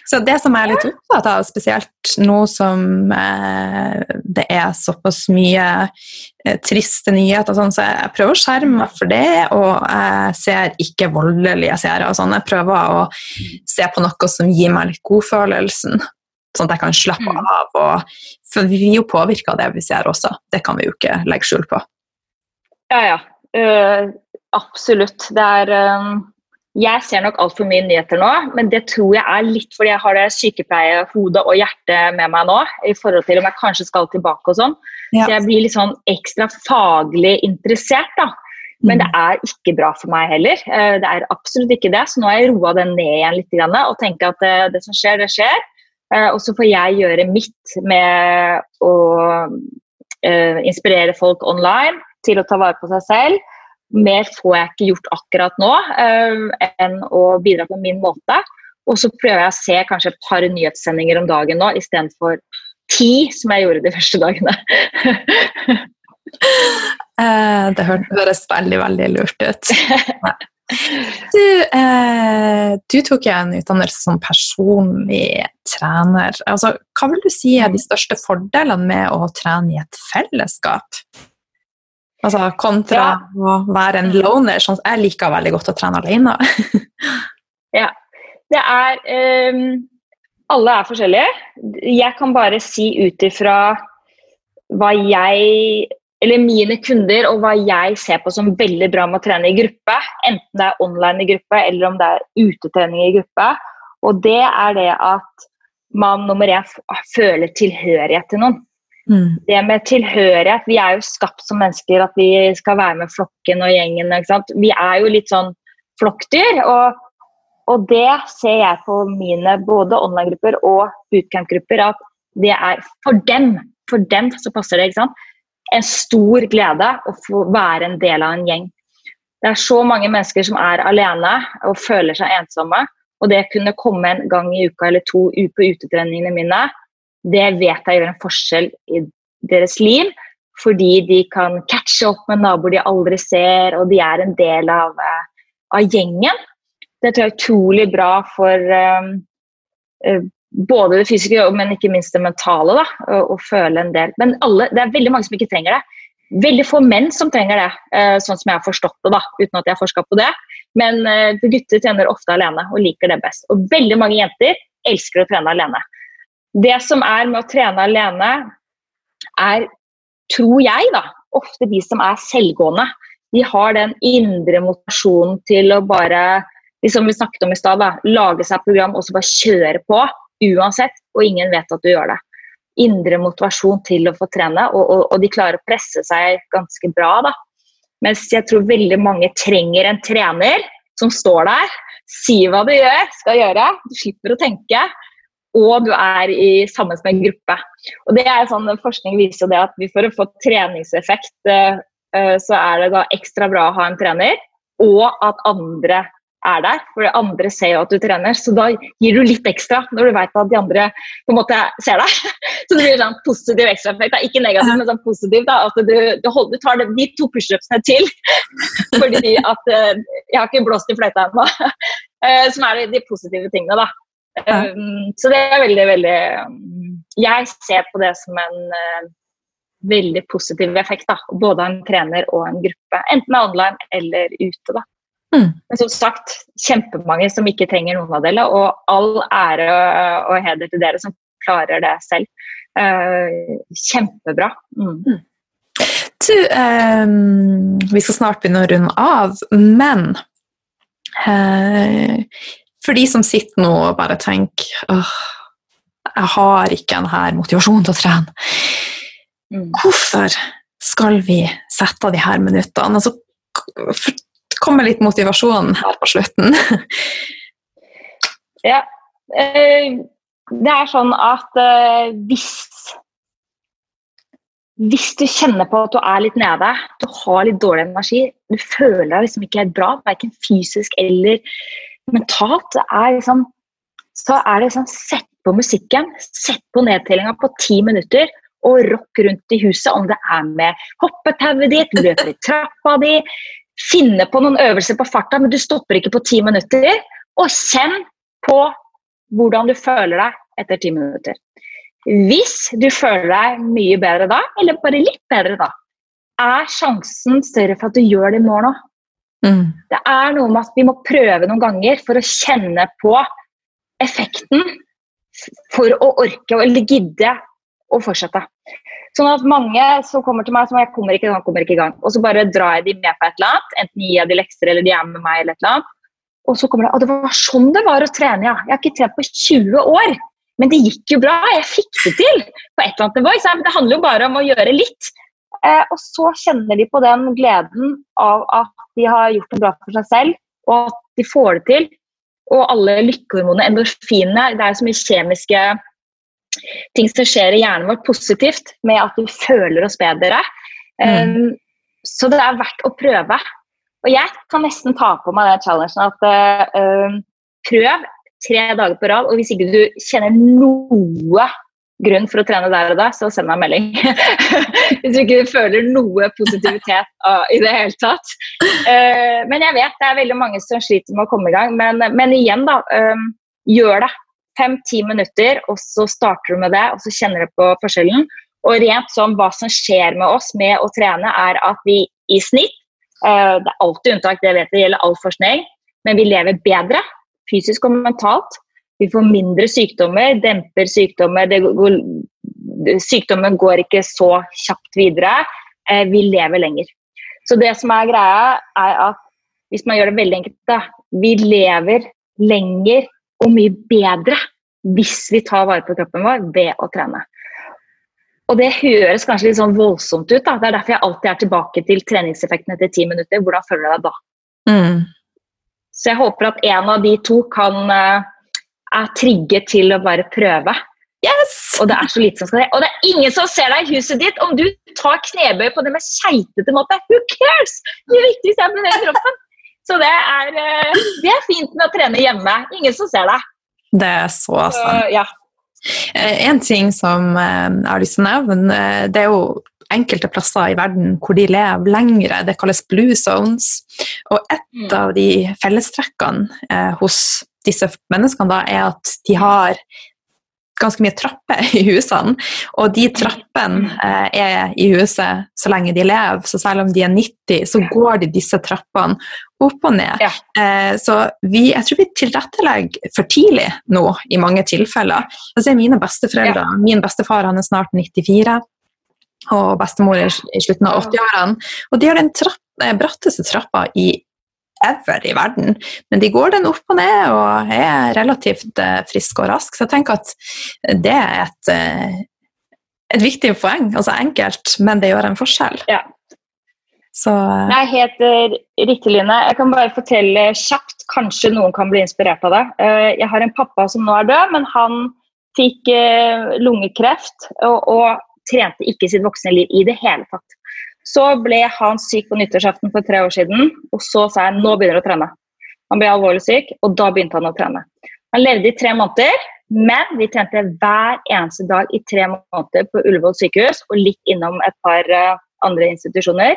Så det som jeg er litt opptatt av, spesielt nå som eh, det er såpass mye eh, triste nyheter, sånn, så jeg prøver å skjerme meg for det, og jeg ser ikke voldelige serier. Sånn. Jeg prøver å se på noe som gir meg litt godfølelsen, sånn at jeg kan slappe mm. av. Og, for vi er jo påvirka av det vi ser også, det kan vi jo ikke legge skjul på. Ja, ja. Uh, absolutt. Det er um jeg ser nok altfor mye nyheter nå, men det tror jeg er litt fordi jeg har det sykepleierhodet og hjertet med meg nå, i forhold til om jeg kanskje skal tilbake og sånn. Ja. Så jeg blir litt sånn ekstra faglig interessert, da. Men det mm. er ikke bra for meg heller. Eh, det er absolutt ikke det. Så nå har jeg roa den ned igjen litt og tenker at eh, det som skjer, det skjer. Eh, og så får jeg gjøre mitt med å inspirere folk online til å ta vare på seg selv mer får jeg ikke gjort akkurat nå uh, enn å bidra på min måte. Og så prøver jeg å se kanskje et par nyhetssendinger om dagen nå istedenfor ti, som jeg gjorde de første dagene. uh, *laughs* det høres veldig, veldig lurt ut. *laughs* Du, eh, du tok jo en utdannelse som personlig trener. Altså, hva vil du si er de største fordelene med å trene i et fellesskap? Altså kontra ja. å være en loner. Sånn, jeg liker veldig godt å trene alene. *laughs* ja. Det er um, Alle er forskjellige. Jeg kan bare si ut ifra hva jeg eller mine kunder og hva jeg ser på som veldig bra med å trene i gruppe, enten det er online i gruppe eller om det er utetrening i gruppe, og det er det at man nummer én føler tilhørighet til noen. Mm. Det med tilhørighet Vi er jo skapt som mennesker at vi skal være med flokken og gjengen. Vi er jo litt sånn flokkdyr. Og, og det ser jeg på mine både online-grupper og bootcamp-grupper at det er for dem, for dem så passer det. ikke sant? En stor glede å få være en del av en gjeng. Det er så mange mennesker som er alene og føler seg ensomme. Og det kunne komme en gang i uka eller to på utetreningene mine, det vet jeg gjør en forskjell i deres liv. Fordi de kan catche opp med naboer de aldri ser, og de er en del av, eh, av gjengen. Det tror jeg er utrolig bra for um, både det fysiske, men ikke minst det mentale. Da, å, å, føle en del. Men alle, det er veldig mange som ikke trenger det. Veldig få menn som trenger det, sånn som jeg har forstått det, da, uten at jeg har forska på det. Men gutter trener ofte alene og liker det best. Og veldig mange jenter elsker å trene alene. Det som er med å trene alene, er, tror jeg, da, ofte de som er selvgående. De har den indre motivasjonen til å bare liksom vi snakket om i sted, lage seg program og så bare kjøre på uansett, og ingen vet at du gjør det. Indre motivasjon til å få trene, og, og, og de klarer å presse seg ganske bra. da. Mens jeg tror veldig mange trenger en trener som står der, sier hva du gjør, skal gjøre. Du slipper å tenke og du er i, sammen med en gruppe. Og det er sånn, Forskning viser det at for å få treningseffekt, uh, så er det da ekstra bra å ha en trener, og at andre er der. For andre ser jo at du trener, så da gir du litt ekstra når du vet at de andre på en måte ser deg. *laughs* Så det blir sånn positiv ekstraeffekt. Ikke negativ, men sånn positiv. da, At du, du, holder, du tar de to pushupsene til. *laughs* Fordi at uh, Jeg har ikke blåst i fløyta ennå. *laughs* Som er de positive tingene, da. Um, så det er veldig, veldig um, Jeg ser på det som en uh, veldig positiv effekt. da, Både av en trener og en gruppe. Enten online eller ute. da. Mm. Men som sagt, kjempemange som ikke trenger noen av delene. Og all ære og heder til dere som klarer det selv. Uh, kjempebra. Mm. mm. Du, um, vi skal snart begynne å runde av, men uh, for de som sitter nå og bare tenker åh, jeg har ikke denne motivasjonen til å trene. Mm. Hvorfor skal vi sette av de her minuttene? Altså, kommer litt motivasjon her på slutten. Ja. eh, Det er sånn at eh, hvis Hvis du kjenner på at du er litt nede, du har litt dårlig energi, du føler deg liksom ikke helt bra, verken fysisk eller mentalt, er liksom, så er det sånn Sett på musikken, sett på nedtellinga på ti minutter, og rock rundt i huset, om det er med hoppetauet ditt, løper i trappa di, finne på noen øvelser på farta, men du stopper ikke på ti minutter, og kjenn på hvordan du føler deg etter ti minutter. Hvis du føler deg mye bedre da, eller bare litt bedre da, er sjansen større for at du gjør det i morgen òg. Mm. Det er noe med at vi må prøve noen ganger for å kjenne på effekten for å orke eller gidde å fortsette. Sånn at mange som kommer til meg som jeg kommer ikke i gang, kommer ikke i gang. Og så bare drar jeg de med på et eller annet, enten gir jeg de lekser eller de er med meg eller et eller annet. Og så kommer det, at det var sånn det var å trene, ja. Jeg har ikke trent på 20 år. Men det gikk jo bra, jeg fikk det til på et eller annet nivå. Det handler jo bare om å gjøre litt. Eh, og så kjenner de på den gleden av at de har gjort det bra for seg selv, og at de får det til. Og alle lykkehormonene, endorfinene, det er så mye kjemiske ting som skjer i hjernen vår positivt med at vi føler oss bedre. Um, så det er verdt å prøve. Og jeg kan nesten ta på meg den challengen at uh, prøv tre dager på rad, og hvis ikke du kjenner noe grunn for å trene der og da, så send meg en melding. *laughs* hvis du ikke føler noe positivitet i det hele tatt. Uh, men jeg vet det er veldig mange som sliter med å komme i gang. Men, men igjen, da. Um, gjør det. Fem-ti minutter, og så starter du med det, og så kjenner du på forskjellen. Og rent sånn hva som skjer med oss med å trene, er at vi i snitt uh, Det er alltid unntak, det vet vi, gjelder all forskning, men vi lever bedre fysisk og mentalt. Vi får mindre sykdommer, demper sykdommer. Det går, sykdommen går ikke så kjapt videre. Uh, vi lever lenger. Så det som er greia, er at hvis man gjør det veldig enkelt, da, vi lever lenger og mye bedre hvis vi tar vare på kroppen vår ved å trene. Og det høres kanskje litt sånn voldsomt ut. da. Det er derfor jeg alltid er tilbake til treningseffekten etter ti minutter. Hvordan føler du deg da? Mm. Så jeg håper at en av de to kan uh, er trigget til å bare prøve. Yes! Og det er så lite som skal til. Og det er ingen som ser deg i huset ditt om du tar knebøy på det med keitete måte. Who cares? Det viktigste er å bevege kroppen. Så det er, uh, det er fint med å trene hjemme. Ingen som ser deg. Det er så sant. sant. ja. Eh, En ting som eh, jeg har lyst til å nevne, eh, det er jo enkelte plasser i verden hvor de lever lengre. Det kalles blue zones. Og et Mm. av de fellestrekkene eh, hos disse menneskene da, er at de har ganske mye trapper *laughs* i husene. Og de trappene eh, er i huset så lenge de lever. Så selv om de er 90, så går de disse trappene opp og ned. Ja. Eh, så vi, jeg tror vi tilrettelegger for tidlig nå i mange tilfeller. Jeg ser mine besteforeldre. Min bestefar han er snart 94, og bestemor er i slutten av 80-årene. Og de har den trapp, eh, bratteste trappa i ever i verden. Men de går den opp og ned og er relativt eh, friske og raske. Så jeg tenker at det er et, eh, et viktig poeng. Altså enkelt, men det gjør en forskjell. Ja. Så eh, er helt riktig, Line. Jeg kan bare fortelle kjapt, kanskje noen kan bli inspirert av det. Jeg har en pappa som nå er død, men han fikk lungekreft og, og trente ikke sitt voksne liv i det hele tatt. Så ble han syk på nyttårsaften for tre år siden, og så sa jeg nå begynner du å trene. Han ble alvorlig syk, og da begynte han å trene. Han levde i tre måneder, men vi trente hver eneste dag i tre måneder på Ullevål sykehus, og litt innom et par eh, andre institusjoner.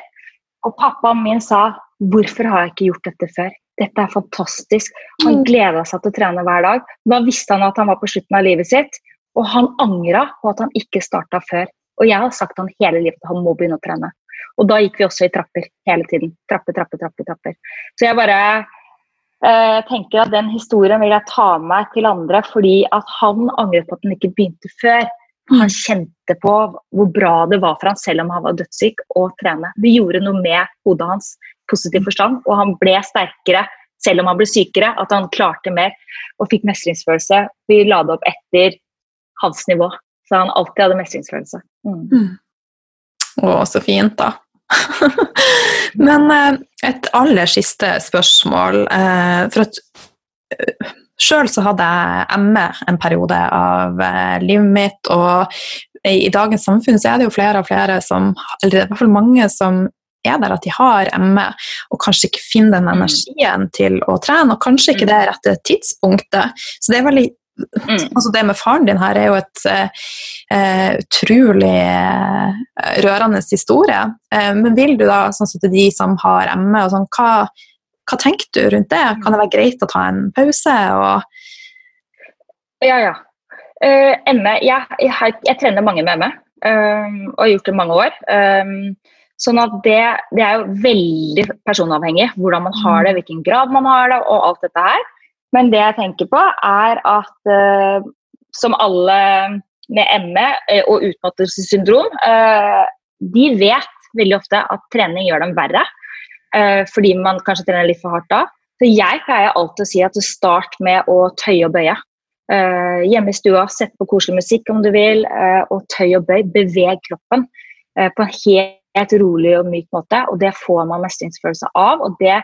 Og pappaen min sa hvorfor har jeg ikke gjort dette før? Dette er fantastisk. Han Mm. gleda seg til å trene hver dag. Da visste han at han var på slutten av livet sitt, og han angra på at han ikke starta før. Og jeg har sagt han hele livet at han må begynne å trene. Og da gikk vi også i trapper hele tiden. Trappe, trappe, trappe, trapper. Så jeg bare eh, tenker at den historien vil jeg ta med meg til andre, fordi at han angret på at den ikke begynte før. Han kjente på hvor bra det var for han selv om han var dødssyk, å trene. Det gjorde noe med hodet hans, positiv forstand, og han ble sterkere selv om han ble sykere, at han klarte mer og fikk mestringsfølelse. Vi la det opp etter hans nivå, så han alltid hadde mestringsfølelse. Mm. Å, så fint, da. *laughs* Men eh, et aller siste spørsmål. Eh, for at eh, Sjøl så hadde jeg ME en periode av livet mitt, og i dagens samfunn så er det jo flere og flere som, eller i hvert fall mange som er der at de har ME, og kanskje ikke finner den mm. energien til å trene, og kanskje ikke mm. det rette tidspunktet. Så det er veldig Mm. Altså det med faren din her er jo et uh, utrolig uh, rørende historie. Uh, men vil du da, sånn som til de som har ME, og sånn, hva, hva, tenker du rundt det? Kan det være greit å ta en pause? Og... Ja, ja. ME jeg, jeg, jeg, trener mange med ME, og har gjort det i mange år. Um, sånn at det, det, er jo veldig personavhengig hvordan man har det, mm. hvilken grad man har det, og alt dette her. Men det jeg tenker på, er at uh, som alle med ME eh, og utmattelsessyndrom, uh, de vet veldig ofte at trening gjør dem verre. Uh, fordi man kanskje trener litt for hardt da. Så jeg pleier alltid å si at start med å tøye og bøye. hjemme i stua, sett på koselig musikk om du vil, og tøy og bøy. Beveg kroppen på en helt rolig og myk måte, og det får man mestringsfølelse av. og det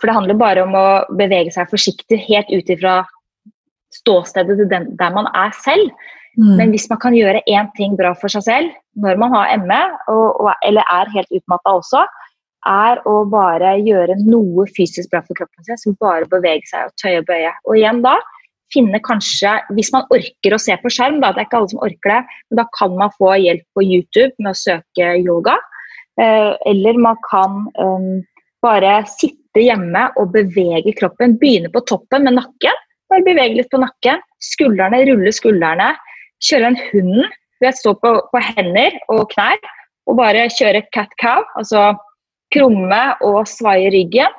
for det handler bare om å bevege seg forsiktig helt ut ifra ståstedet til den, der man er selv. Mm. Men hvis man kan gjøre én ting bra for seg selv når man har ME, og, og, eller er helt utmatta også, er å bare gjøre noe fysisk bra for kroppen sin, som bare bevege seg og tøye og bøye. Og igjen da, finne kanskje, Hvis man orker å se på skjerm, da, det er ikke alle som orker det, men da kan man få hjelp på YouTube med å søke yoga. Eh, eller man kan um, bare sitte hjemme og bevege kroppen. Begynne på toppen med nakken. Bare bevege litt på nakken. Skuldrene, rulle skuldrene. Kjøre en hund ved å stå på, på, hender og knær og bare kjøre cat-cow, altså krumme og svaie ryggen.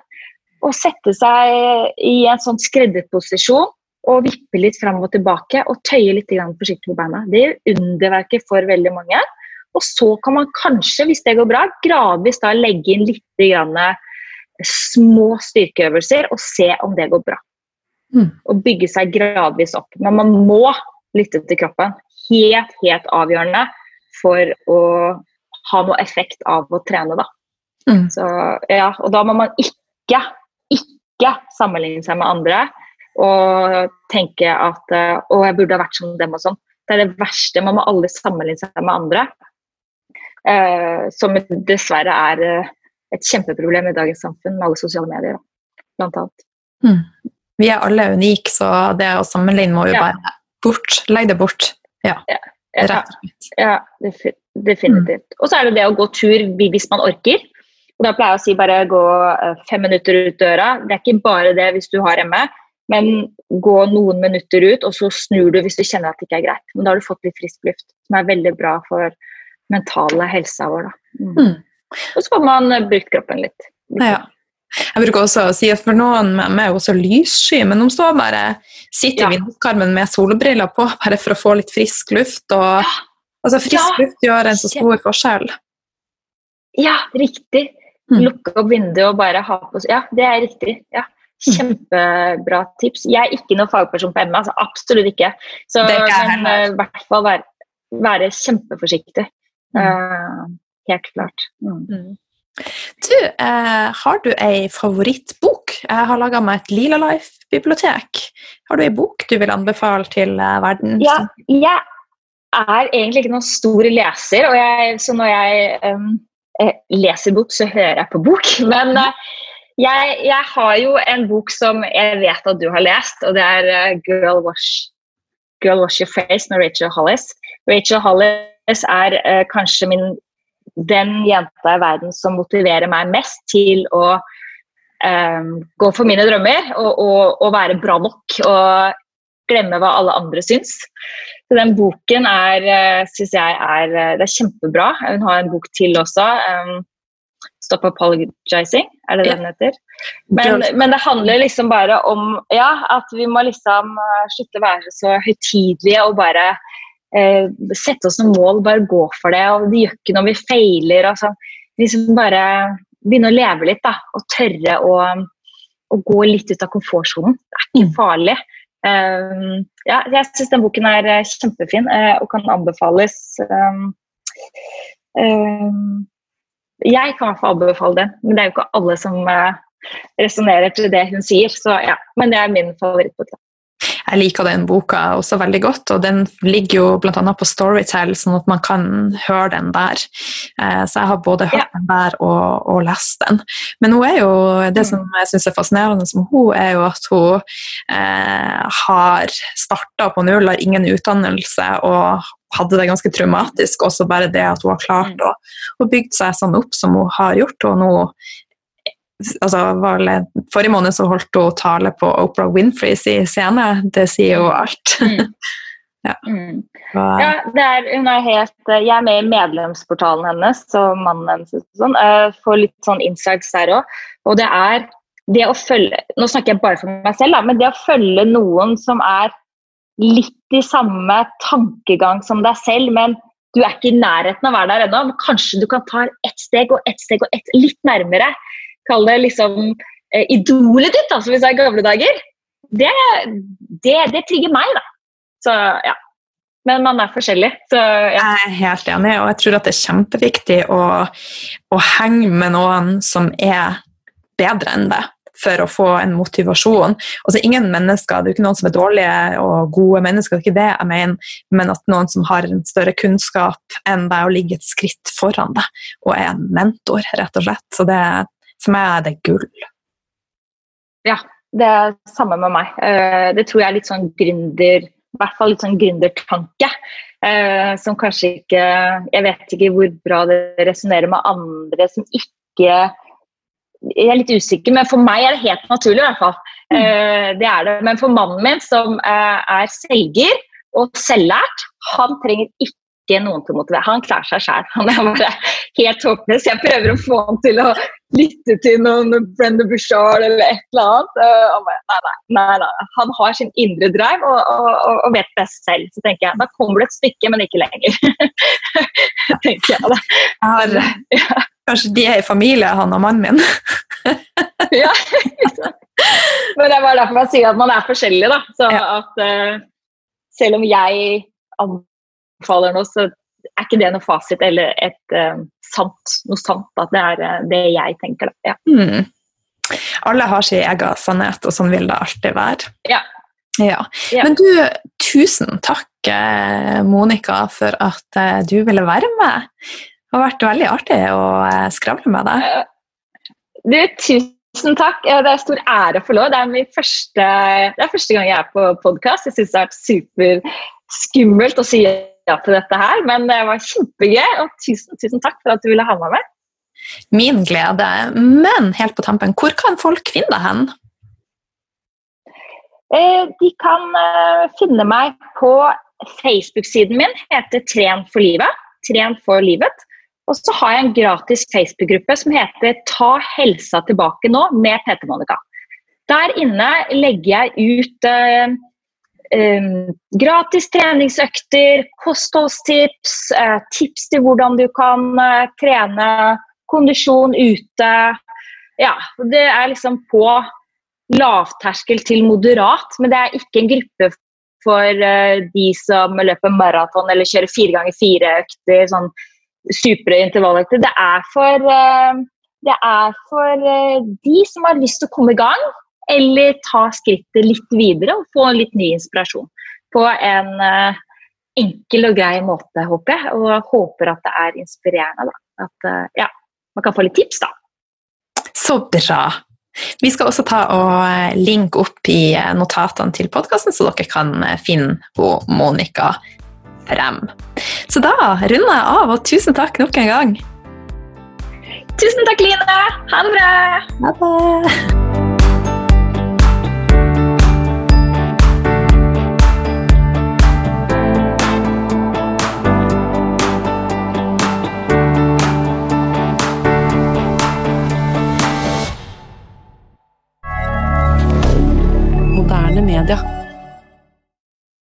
Og sette seg i en sånn skredderposisjon og vippe litt fram og tilbake og tøye litt forsiktig på beina. Det gjør underverket for veldig mange. Og så kan man kanskje, hvis det går bra, gradvis da legge inn litt grann små styrkeøvelser og se om det går bra. Mm. Og bygge seg gradvis opp. Men man må lytte til kroppen. Helt, helt avgjørende for å ha noe effekt av å trene, da. Mm. Så, ja, og da må man ikke, ikke sammenligne seg med andre og tenke at å, jeg burde ha vært som dem og sånn. Det er det verste. Man må aldri sammenligne seg med andre. Eh, som dessverre er et kjempeproblem i dagens samfunn med alle sosiale medier, blant annet. Mm. Vi er alle unike, så det å sammenligne må jo ja. bare bort. Legg det bort. Ja. ja. Ja, definitivt. Mm. Og så er det det å gå tur hvis man orker. Og da pleier jeg å si bare gå eh, fem minutter ut døra. Det er ikke bare det hvis du har ME, men gå noen minutter ut, og så snur du hvis du kjenner at det ikke er greit. Men da har du fått litt frisk luft, som er veldig bra for mentale helsa vår. Da. Mm. Og så får man eh, brukt kroppen litt. Ja. Jeg bruker også å si at for noen er også lyssky, men de står bare sitter i vinduskarmen med solbriller på bare for å få litt frisk luft. Og, ja. altså, frisk ja. luft gjør en så stor forskjell. Ja, riktig. Mm. Lukke opp vinduet og bare ha på Ja, det er riktig. Ja. Mm. Kjempebra tips. Jeg er ikke noen fagperson på ME, altså absolutt ikke. Så eh, i hvert fall være, være kjempeforsiktig. Mm. Uh, Helt klart. Mm. mm. Du, eh, har du ei favorittbok? Jeg har laga meg et Lila Life-bibliotek. Har du ei bok du vil anbefale til eh, verden? Ja, jeg er egentlig ikke noen stor leser, jeg, så når jeg um, leser bok, så hører jeg på bok. *laughs* Men uh, jeg, jeg, har jo en bok som jeg vet at du har lest, og det er uh, Girl, Wash, Girl Wash Your Face med Rachel Hollis. Rachel Hollis er uh, kanskje min den jenta i verden som motiverer meg mest til å um, gå for mine drømmer og, og, og, være bra nok og glemme hva alle andre syns. Så den boken er, eh, syns jeg er, eh, det er kjempebra. Hun har en bok til også. Um, Stop Apologizing, er det det den heter? Men, men, det handler liksom bare om ja, at vi må liksom eh, slutte å være så høytidelige og bare eh, sette oss noen mål, bare gå for det. og Det gjør ikke når vi feiler. Altså. Liksom bare begynne å leve litt. da, Og tørre å, å gå litt ut av komfortsonen. Det er ikke farlig. Um, ja, jeg syns den boken er uh, kjempefin uh, og kan anbefales. Um, um, jeg kan i hvert fall anbefale den, men det er jo ikke alle som uh, resonnerer til det hun sier. Så ja, Men det er min favorittbok. Jeg liker den boka også veldig godt, og den ligger jo bl.a. på Storytel, sånn at man kan høre den der. Eh, så jeg har både hørt ja. den der og, og, lest den. Men hun er jo, det som jeg syns er fascinerende som hun, er jo at hun eh, har starta på null, har ingen utdannelse og hadde det ganske traumatisk. Også bare det at hun har klart mm. å, å bygge seg sånn opp som hun har gjort. Og nå altså, Forrige måned så holdt hun tale på Oprah Winfreys i scene. Det sier jo alt. Mm. *laughs* ja. Mm. ja er, hun er helt Jeg er med i medlemsportalen hennes og mannen hennes. Sånn, uh, får litt sånn insights der òg. Og det er det å følge Nå snakker jeg bare for meg selv, da, men det å følge noen som er litt i samme tankegang som deg selv, men du er ikke i nærheten av å være der ennå. Kanskje du kan ta ett steg og ett steg og ett litt nærmere kall det liksom eh, idolet ditt, da, som vi sa i gamle dager, det, det, det trigger meg, da. Så ja. Men man er forskjellig. Så, ja. Jeg er helt enig, og jeg tror at det er kjempeviktig å, å henge med noen som er bedre enn deg. for å få en motivasjon. Altså Ingen mennesker, det er jo ikke noen som er dårlige og gode mennesker, det er ikke det jeg mener, men at noen som har en større kunnskap enn deg og ligger et skritt foran deg og er en mentor, rett og slett. Så det, for meg er det gull. Ja, det er samme med meg. Eh, det tror jeg er litt sånn gründer i hvert fall litt sånn gründertanke. Eh, som kanskje ikke Jeg vet ikke hvor bra det resonnerer med andre som ikke Jeg er litt usikker, men for meg er det helt naturlig, i hvert fall. Mm. Eh, det er det. Men for mannen min, som er selger og selvlært, han trenger ikke noen til å motivere. Han klarer seg sjøl. Han er bare helt håpløs. Jeg prøver å få han til å lytte til noen Brenda Bushard eller et eller annet. Bare, nei, nei, nei, nei, Han har sin indre drive og, og, og, vet best selv. Så tenker jeg, da kommer det et stykke, men ikke lenger. *laughs* tenker jeg da. Jeg har, ja. Kanskje de er i familie, han og mannen min. *laughs* ja, Men det er bare derfor man sier at man er forskjellig, da. Så at uh, selv om jeg anbefaler noe, så er ikke det noe fasit eller et uh, sant, noe sant. At det er uh, det jeg tenker. Da. Ja. Mm. Alle har sin egen sannhet, og sånn vil det alltid være. Ja. ja. Men du, tusen takk, eh, Monica, for at du ville være med. Det har vært veldig artig å skravle med deg. Du, tusen takk. Det er stor ære å få lov. Det er, første, det er første gang jeg er på podkast. Jeg syns det har vært superskummelt å si ja til dette her, men det var kjempegøy. Og tusen, tusen takk for at du ville ha meg med. Min glede. Men helt på tampen, hvor kan folk finne deg hen? Eh, de kan eh, finne meg på Facebook-siden min, heter Tren for livet. Tren for livet. Og så har jeg en gratis Facebook-gruppe som heter Ta helsa tilbake nå med PT Monica. Der inne legger jeg ut eh, um, gratis treningsøkter, kostholdstips, uh, tips til hvordan du kan uh, trene kondisjon ute. Ja, det er liksom på lavterskel til moderat, men det er ikke en gruppe for uh, de som løper maraton eller kjører fire ganger fire-økter, sånn supre intervalløkter. Det er for, det er for de som har lyst til å komme i gang, eller ta skrittet litt videre og få litt ny inspirasjon. På en uh, enkel og grei måte, håper jeg. Og håper at det er inspirerende. Da. At uh, ja, man kan få litt tips, da. Så bra. Vi skal også ta og eh, linke opp i notatene til podkasten, så dere kan finne på Monica frem. Så da runder jeg av, og tusen takk nok en gang. Tusen takk, Line. Ha det bra. Ha det. Canada.